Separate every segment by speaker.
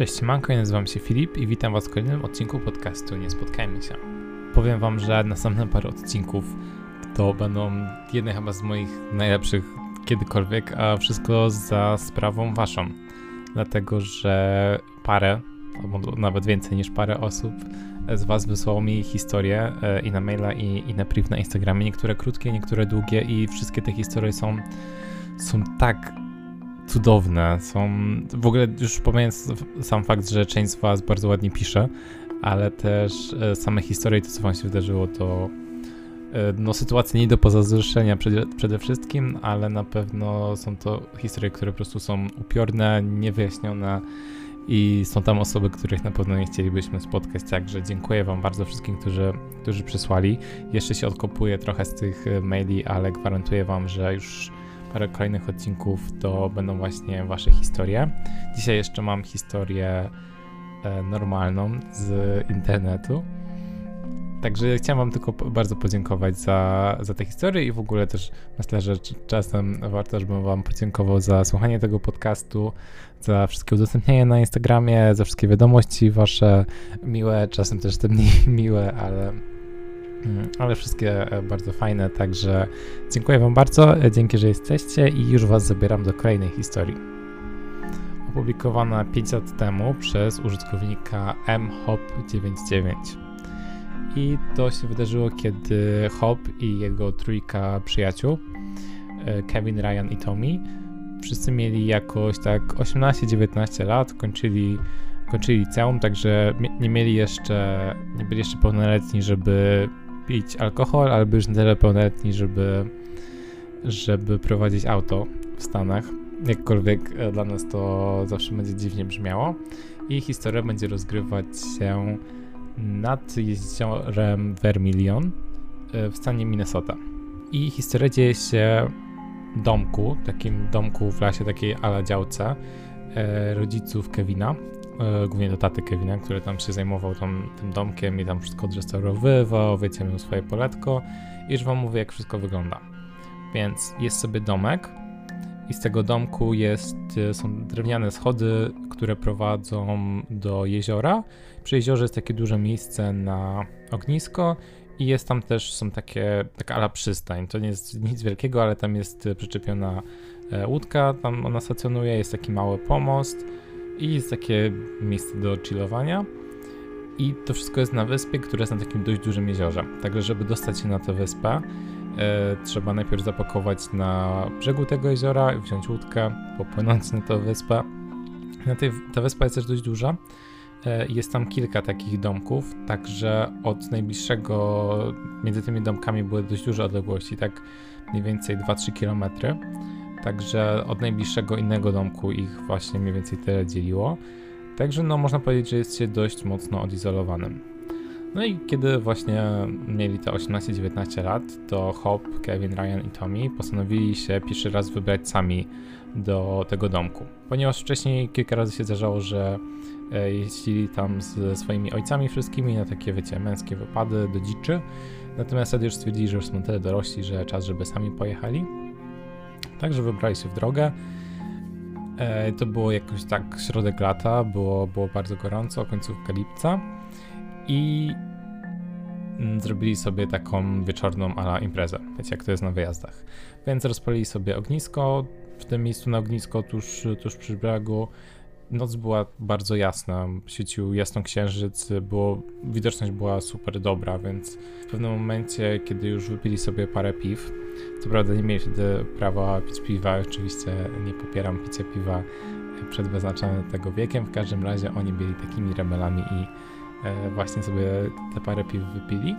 Speaker 1: Cześć, manko, ja nazywam się Filip i witam Was w kolejnym odcinku podcastu Nie Spotkajmy się. Powiem Wam, że następne parę odcinków to będą jedne chyba z moich najlepszych kiedykolwiek, a wszystko za sprawą Waszą. Dlatego, że parę, albo nawet więcej niż parę osób z Was wysłało mi historię e, i na maila, i, i na priv na Instagramie. Niektóre krótkie, niektóre długie i wszystkie te historie są, są tak cudowne. Są w ogóle już pomijając sam fakt, że część z Was bardzo ładnie pisze, ale też e, same historie, to co Wam się wydarzyło, to e, no, sytuacje nie do pozazdroszczenia przede, przede wszystkim, ale na pewno są to historie, które po prostu są upiorne, niewyjaśnione i są tam osoby, których na pewno nie chcielibyśmy spotkać. Także dziękuję Wam bardzo wszystkim, którzy, którzy przysłali. Jeszcze się odkopuję trochę z tych e, maili, ale gwarantuję Wam, że już parę kolejnych odcinków to będą właśnie Wasze historie. Dzisiaj jeszcze mam historię e, normalną z internetu. Także chciałem Wam tylko bardzo podziękować za, za tę historię i w ogóle też myślę, że czasem warto, żebym Wam podziękował za słuchanie tego podcastu, za wszystkie udostępnienie na Instagramie, za wszystkie wiadomości Wasze miłe, czasem też te mniej miłe, ale ale wszystkie e, bardzo fajne, także dziękuję Wam bardzo, e, dzięki, że jesteście i już Was zabieram do kolejnej historii. Opublikowana 5 lat temu przez użytkownika mhop99. I to się wydarzyło, kiedy Hop i jego trójka przyjaciół, e, Kevin, Ryan i Tommy, wszyscy mieli jakoś tak 18-19 lat, kończyli, kończyli liceum, także nie mieli jeszcze, nie byli jeszcze pełnoletni, żeby pić alkohol, albo już pełnoletni, żeby, żeby prowadzić auto w Stanach. Jakkolwiek e, dla nas to zawsze będzie dziwnie brzmiało. I historia będzie rozgrywać się nad jeziorem Vermilion e, w stanie Minnesota. I historia dzieje się w domku, takim domku w lasie, takiej ala działce e, rodziców Kevina, głównie do taty Kevina, który tam się zajmował tam, tym domkiem i tam wszystko odrestaurowywał, wiecie, miał swoje poletko i już wam mówię, jak wszystko wygląda. Więc jest sobie domek i z tego domku jest, e, są drewniane schody, które prowadzą do jeziora. Przy jeziorze jest takie duże miejsce na ognisko i jest tam też, są takie, taka ala przystań. To nie jest nic wielkiego, ale tam jest przyczepiona e, łódka, tam ona stacjonuje, jest taki mały pomost i jest takie miejsce do chillowania. I to wszystko jest na wyspie, która jest na takim dość dużym jeziorze. Także, żeby dostać się na tę wyspę, e, trzeba najpierw zapakować na brzegu tego jeziora, wziąć łódkę, popłynąć na tę wyspę. Na tej, ta wyspa jest też dość duża. E, jest tam kilka takich domków, także od najbliższego, między tymi domkami były dość duże odległości, tak mniej więcej 2-3 kilometry. Także od najbliższego innego domku ich właśnie mniej więcej tyle dzieliło. Także no można powiedzieć, że jest się dość mocno odizolowanym. No i kiedy właśnie mieli te 18-19 lat, to Hop, Kevin, Ryan i Tommy postanowili się pierwszy raz wybrać sami do tego domku. Ponieważ wcześniej kilka razy się zdarzało, że e, jeździli tam ze swoimi ojcami wszystkimi na takie, wiecie, męskie wypady do dziczy. Natomiast wtedy już stwierdzili, że już są tyle dorośli, że czas, żeby sami pojechali. Także wybrali się w drogę. E, to było jakoś tak środek lata, było, było bardzo gorąco, końcówka lipca i mm, zrobili sobie taką wieczorną ala imprezę, wiecie jak to jest na wyjazdach. Więc rozpalili sobie ognisko, w tym miejscu na ognisko tuż, tuż przy brzegu, Noc była bardzo jasna, świecił jasno księżyc, było, widoczność była super dobra, więc w pewnym momencie, kiedy już wypili sobie parę piw, co prawda nie mieli wtedy prawa pić piwa, oczywiście nie popieram picia piwa przed wyznaczonym tego wiekiem, w każdym razie oni byli takimi rebelami i e, właśnie sobie te parę piw wypili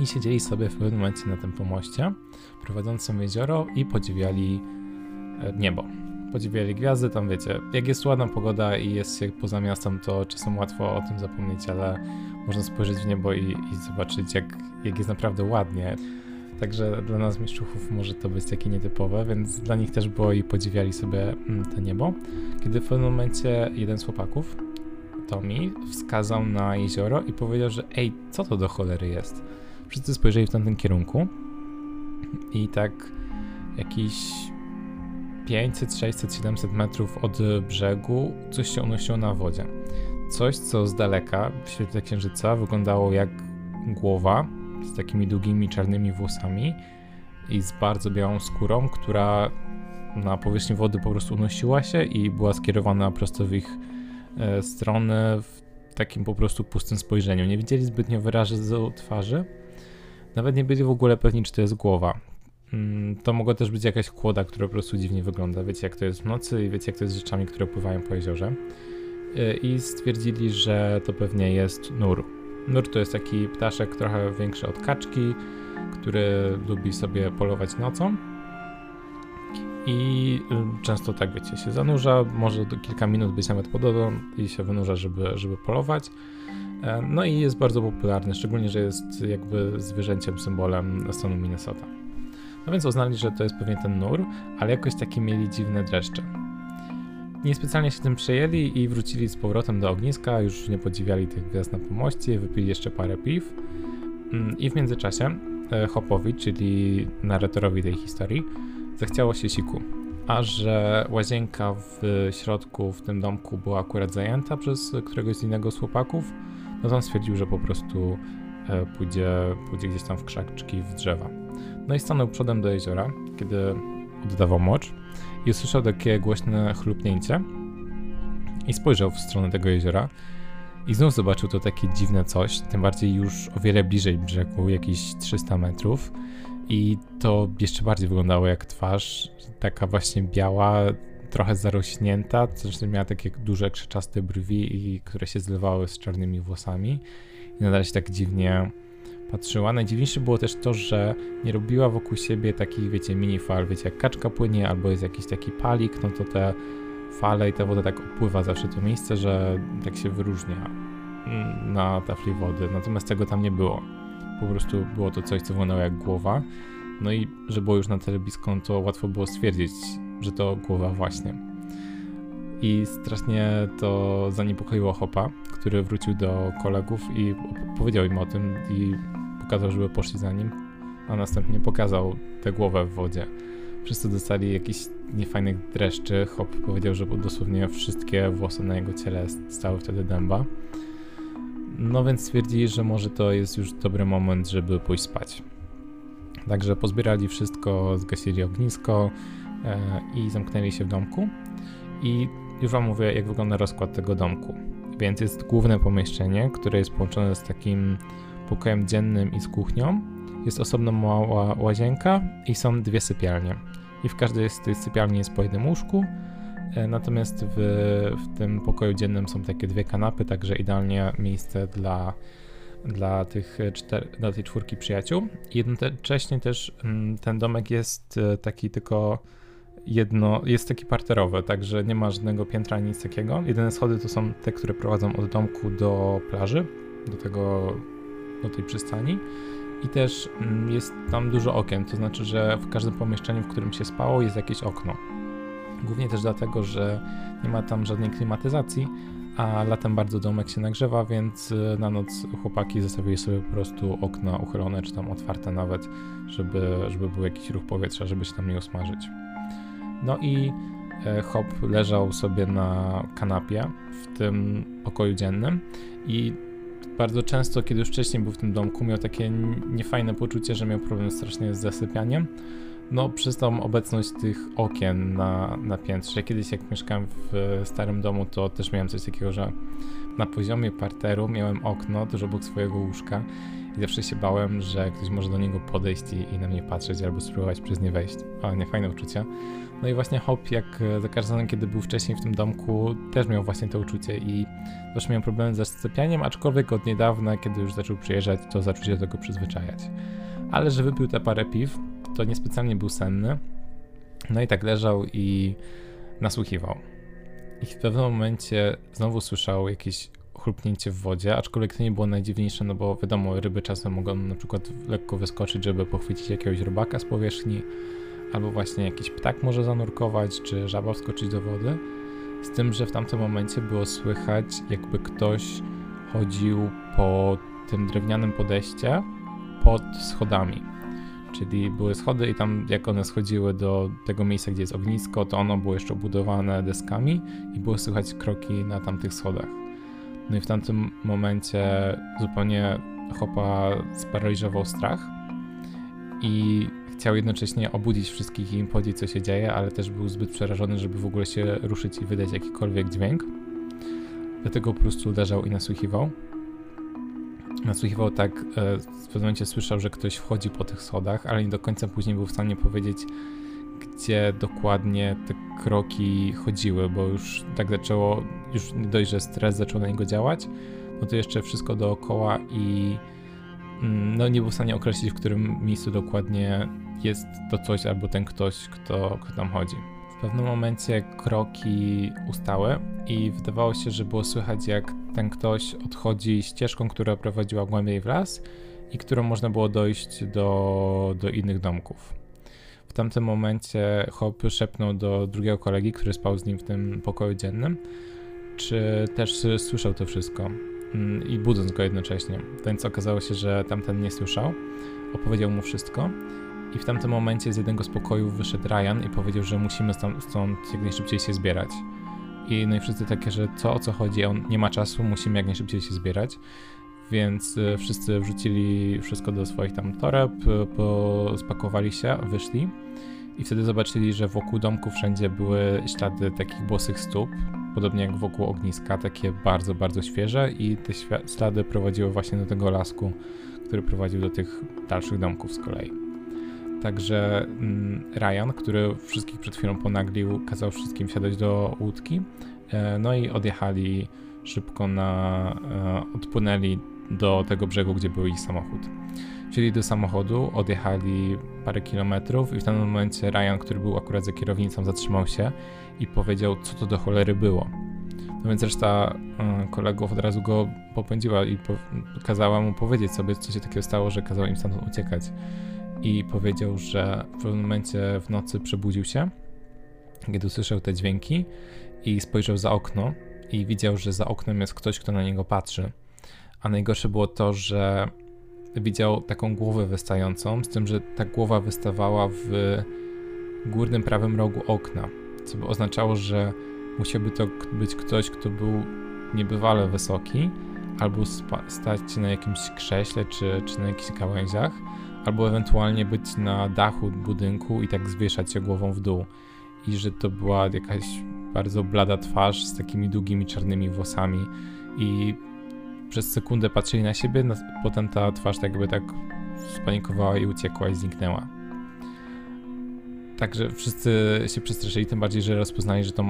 Speaker 1: i siedzieli sobie w pewnym momencie na tym pomoście prowadzącym jezioro i podziwiali e, niebo podziwiali gwiazdy, tam wiecie, jak jest ładna pogoda i jest się poza miastem, to czasem łatwo o tym zapomnieć, ale można spojrzeć w niebo i, i zobaczyć, jak, jak jest naprawdę ładnie. Także dla nas mieszczuchów może to być takie nietypowe, więc dla nich też było i podziwiali sobie mm, to niebo. Kiedy w pewnym momencie jeden z chłopaków, Tommy, wskazał na jezioro i powiedział, że ej, co to do cholery jest? Wszyscy spojrzeli w tamtym kierunku i tak jakiś 500, 600, 700 metrów od brzegu coś się unosiło na wodzie. Coś, co z daleka w świetle księżyca wyglądało jak głowa z takimi długimi czarnymi włosami i z bardzo białą skórą, która na powierzchni wody po prostu unosiła się i była skierowana prosto w ich e, stronę w takim po prostu pustym spojrzeniu. Nie widzieli zbytnio wyrazu twarzy, nawet nie byli w ogóle pewni, czy to jest głowa. Mm, to mogła też być jakaś kłoda, która po prostu dziwnie wygląda. Wiecie, jak to jest w nocy i wiecie, jak to jest z rzeczami, które pływają po jeziorze. E, I stwierdzili, że to pewnie jest nur. Nur to jest taki ptaszek trochę większy od kaczki, który lubi sobie polować nocą. I y, często tak, wiecie, się zanurza, może kilka minut być nawet pod wodą i się wynurza, żeby, żeby polować. E, no i jest bardzo popularny, szczególnie, że jest jakby zwierzęciem, symbolem stanu Minnesota. No więc uznali, że to jest pewnie ten nur, ale jakoś takie mieli dziwne dreszcze. Niespecjalnie się tym przejęli i wrócili z powrotem do ogniska, już nie podziwiali tych gwiazd na pomoście, wypili jeszcze parę piw. Mm, I w międzyczasie e, Hopowi, czyli narratorowi tej historii, zachciało się siku. A że łazienka w środku w tym domku była akurat zajęta przez któregoś z innego z chłopaków, no to on stwierdził, że po prostu e, pójdzie, pójdzie gdzieś tam w krzaczki, w drzewa. No i stanął przodem do jeziora, kiedy oddawał mocz i usłyszał takie głośne chlupnięcie i spojrzał w stronę tego jeziora i znów zobaczył to takie dziwne coś, tym bardziej już o wiele bliżej brzegu, jakieś 300 metrów. I to jeszcze bardziej wyglądało jak twarz, taka właśnie biała, trochę zarośnięta, zresztą miała takie duże, krzyczaste brwi, które się zlewały z czarnymi włosami. I nadal się tak dziwnie patrzyła. Najdziwniejsze było też to, że nie robiła wokół siebie takich, wiecie, mini fal, wiecie, jak kaczka płynie albo jest jakiś taki palik, no to te fale i ta woda tak opływa zawsze to miejsce, że tak się wyróżnia na tafli wody. Natomiast tego tam nie było. Po prostu było to coś, co wyglądało jak głowa. No i że było już na tyle blisko, no to łatwo było stwierdzić, że to głowa właśnie. I strasznie to zaniepokoiło Hopa, który wrócił do kolegów i powiedział im o tym i pokazał, żeby poszli za nim, a następnie pokazał tę głowę w wodzie. Wszyscy dostali jakiś niefajnych dreszczy. Hop powiedział, że dosłownie wszystkie włosy na jego ciele stały wtedy dęba. No więc stwierdzili, że może to jest już dobry moment, żeby pójść spać. Także pozbierali wszystko, zgasili ognisko e, i zamknęli się w domku. I już Wam mówię, jak wygląda rozkład tego domku. Więc jest główne pomieszczenie, które jest połączone z takim pokojem dziennym i z kuchnią. Jest osobno mała łazienka i są dwie sypialnie. I w każdej z tych sypialni jest po jednym łóżku, e, natomiast w, w tym pokoju dziennym są takie dwie kanapy, także idealnie miejsce dla, dla, tych czter, dla tej czwórki przyjaciół. Jednocześnie też mm, ten domek jest e, taki tylko jedno, jest taki parterowy, także nie ma żadnego piętra, nic takiego. Jedyne schody to są te, które prowadzą od domku do plaży, do tego, do tej przystani. I też mm, jest tam dużo okien, to znaczy, że w każdym pomieszczeniu, w którym się spało, jest jakieś okno. Głównie też dlatego, że nie ma tam żadnej klimatyzacji, a latem bardzo domek się nagrzewa, więc y, na noc chłopaki zostawili sobie po prostu okna uchylone, czy tam otwarte nawet, żeby, żeby był jakiś ruch powietrza, żeby się tam nie usmażyć. No i e, Hop leżał sobie na kanapie w tym pokoju dziennym i bardzo często, kiedy już wcześniej był w tym domku, miał takie niefajne poczucie, że miał problem strasznie z zasypianiem. No, przez tą obecność tych okien na, na piętrze. Kiedyś, jak mieszkałem w starym domu, to też miałem coś takiego, że na poziomie parteru miałem okno tuż obok swojego łóżka i zawsze się bałem, że ktoś może do niego podejść i, i na mnie patrzeć albo spróbować przez nie wejść. Ale niefajne uczucie. No i właśnie Hop, jak za każdym razem, kiedy był wcześniej w tym domku, też miał właśnie to uczucie i też miał problemy ze zasypianiem, aczkolwiek od niedawna, kiedy już zaczął przyjeżdżać, to zaczął się do tego przyzwyczajać. Ale że wypił te parę piw, to niespecjalnie był senny. No i tak leżał i nasłuchiwał. I w pewnym momencie znowu słyszał jakieś chrupnięcie w wodzie, aczkolwiek to nie było najdziwniejsze, no bo wiadomo, ryby czasem mogą na przykład lekko wyskoczyć, żeby pochwycić jakiegoś rybaka z powierzchni, albo właśnie jakiś ptak może zanurkować, czy żaba wskoczyć do wody. Z tym, że w tamtym momencie było słychać, jakby ktoś chodził po tym drewnianym podejście pod schodami. Czyli były schody i tam jak one schodziły do tego miejsca, gdzie jest ognisko, to ono było jeszcze obudowane deskami i było słychać kroki na tamtych schodach. No i w tamtym momencie zupełnie Hopa sparaliżował strach i chciał jednocześnie obudzić wszystkich i im powiedzieć, co się dzieje, ale też był zbyt przerażony, żeby w ogóle się ruszyć i wydać jakikolwiek dźwięk. Dlatego po prostu leżał i nasłuchiwał. Nasłuchiwał tak, e, w pewnym momencie słyszał, że ktoś wchodzi po tych schodach, ale nie do końca później był w stanie powiedzieć, gdzie dokładnie te kroki chodziły, bo już tak zaczęło, już nie dość, że stres zaczął na niego działać, no to jeszcze wszystko dookoła i mm, no nie był w stanie określić, w którym miejscu dokładnie jest to coś albo ten ktoś, kto, kto tam chodzi. W pewnym momencie kroki ustały i wydawało się, że było słychać, jak ten ktoś odchodzi ścieżką, która prowadziła głębiej w las i którą można było dojść do, do innych domków. W tamtym momencie Hop szepnął do drugiego kolegi, który spał z nim w tym pokoju dziennym, czy też słyszał to wszystko mm, i budząc go jednocześnie. Więc okazało się, że tamten nie słyszał. Opowiedział mu wszystko i w tamtym momencie z jednego z pokojów wyszedł Ryan i powiedział, że musimy stąd, stąd jak najszybciej się zbierać. I no i wszyscy takie, że co o co chodzi, on nie ma czasu, musimy jak najszybciej się zbierać. Więc y, wszyscy wrzucili wszystko do swoich tam toreb, y, spakowali się, wyszli. I wtedy zobaczyli, że wokół domku wszędzie były ślady takich błosych stóp, podobnie jak wokół ogniska, takie bardzo, bardzo świeże i te ślady prowadziły właśnie do tego lasku, który prowadził do tych dalszych domków z kolei. Także mm, Ryan, który wszystkich przed chwilą ponaglił, kazał wszystkim wsiadać do łódki. E, no i odjechali szybko na. E, odpłynęli do tego brzegu, gdzie był ich samochód. Wsiedli do samochodu, odjechali parę kilometrów i w tym momencie Ryan, który był akurat za kierownicą, zatrzymał się i powiedział, co to do cholery było. No więc reszta y, kolegów od razu go popędziła i po, kazała mu powiedzieć sobie, co się takiego stało, że kazał im stamtąd uciekać i powiedział, że w pewnym momencie w nocy przebudził się, kiedy usłyszał te dźwięki i spojrzał za okno i widział, że za oknem jest ktoś, kto na niego patrzy. A najgorsze było to, że widział taką głowę wystającą, z tym, że ta głowa wystawała w górnym prawym rogu okna, co by oznaczało, że musiałby to być ktoś, kto był niebywale wysoki, albo stać na jakimś krześle czy, czy na jakichś gałęziach, albo ewentualnie być na dachu budynku i tak zwieszać się głową w dół. I że to była jakaś bardzo blada twarz z takimi długimi czarnymi włosami i przez sekundę patrzyli na siebie, no, potem ta twarz tak jakby tak spanikowała i uciekła i zniknęła. Także wszyscy się przestraszyli, tym bardziej, że rozpoznali, że to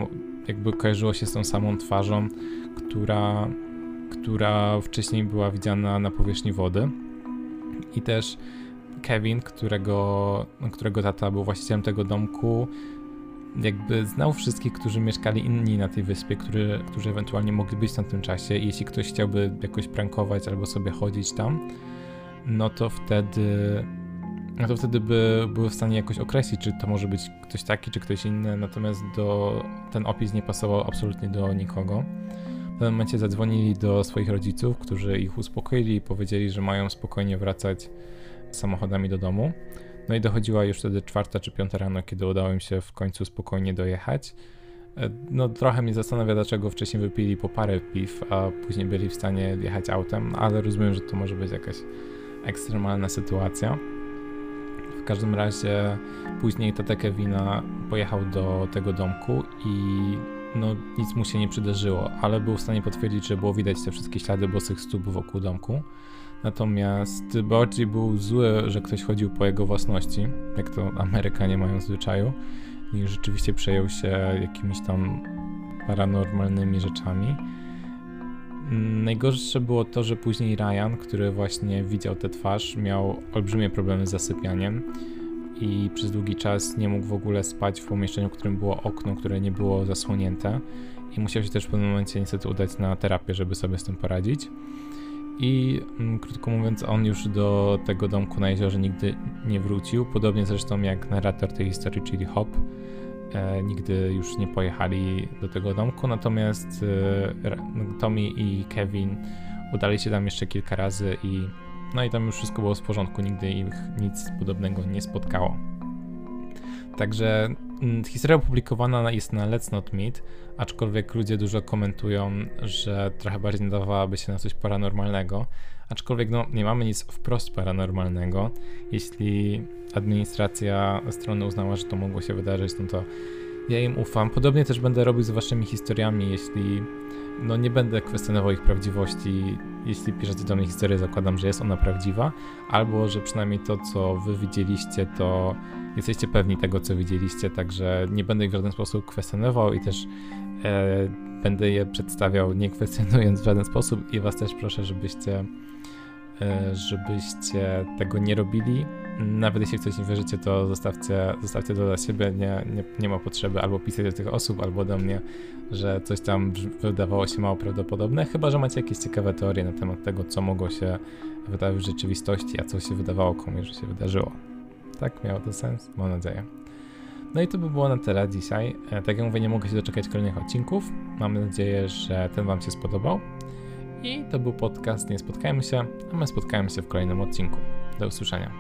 Speaker 1: jakby kojarzyło się z tą samą twarzą, która, która wcześniej była widziana na powierzchni wody. I też Kevin, którego, którego tata był właścicielem tego domku, jakby znał wszystkich, którzy mieszkali inni na tej wyspie, który, którzy ewentualnie mogli być w tamtym czasie i jeśli ktoś chciałby jakoś prankować albo sobie chodzić tam, no to wtedy no to wtedy by były w stanie jakoś określić, czy to może być ktoś taki, czy ktoś inny, natomiast do, ten opis nie pasował absolutnie do nikogo. W pewnym momencie zadzwonili do swoich rodziców, którzy ich uspokoili i powiedzieli, że mają spokojnie wracać samochodami do domu. No i dochodziła już wtedy czwarta czy piąta rano, kiedy udało im się w końcu spokojnie dojechać. E, no trochę mnie zastanawia, dlaczego wcześniej wypili po parę piw, a później byli w stanie jechać autem, ale rozumiem, że to może być jakaś ekstremalna sytuacja. W każdym razie później tata Kevina pojechał do tego domku i no nic mu się nie przydarzyło, ale był w stanie potwierdzić, że było widać te wszystkie ślady bosych stóp wokół domku. Natomiast bardziej był zły, że ktoś chodził po jego własności, jak to Amerykanie mają w zwyczaju, i rzeczywiście przejął się jakimiś tam paranormalnymi rzeczami. Najgorsze było to, że później Ryan, który właśnie widział tę twarz, miał olbrzymie problemy z zasypianiem i przez długi czas nie mógł w ogóle spać w pomieszczeniu, w którym było okno, które nie było zasłonięte i musiał się też w pewnym momencie niestety udać na terapię, żeby sobie z tym poradzić. I mm, krótko mówiąc, on już do tego domku na jeziorze nigdy nie wrócił. Podobnie zresztą jak narrator tej historii, czyli Hop, e, nigdy już nie pojechali do tego domku. Natomiast e, Tommy i Kevin udali się tam jeszcze kilka razy i No i tam już wszystko było w porządku, nigdy ich nic podobnego nie spotkało. Także historia opublikowana jest na Let's Not Meet, aczkolwiek ludzie dużo komentują, że trochę bardziej nadawałaby się na coś paranormalnego. Aczkolwiek no, nie mamy nic wprost paranormalnego. Jeśli administracja strony uznała, że to mogło się wydarzyć, no to ja im ufam. Podobnie też będę robił z waszymi historiami, jeśli no nie będę kwestionował ich prawdziwości. Jeśli piszecie do mnie historię, zakładam, że jest ona prawdziwa, albo że przynajmniej to, co wy widzieliście, to jesteście pewni tego, co widzieliście, także nie będę ich w żaden sposób kwestionował i też e, będę je przedstawiał nie kwestionując w żaden sposób i was też proszę, żebyście e, żebyście tego nie robili. Nawet jeśli w coś nie wierzycie, to zostawcie, zostawcie to dla siebie, nie, nie, nie ma potrzeby albo pisać do tych osób, albo do mnie, że coś tam wydawało się mało prawdopodobne, chyba że macie jakieś ciekawe teorie na temat tego, co mogło się wydarzyć w rzeczywistości, a co się wydawało komuś, że się wydarzyło. Tak miało to sens? Mam nadzieję. No i to by było na tyle dzisiaj. E, tak jak mówię, nie mogę się doczekać kolejnych odcinków. Mam nadzieję, że ten Wam się spodobał. I to był podcast Nie Spotkajmy się, a my spotkajmy się w kolejnym odcinku. Do usłyszenia.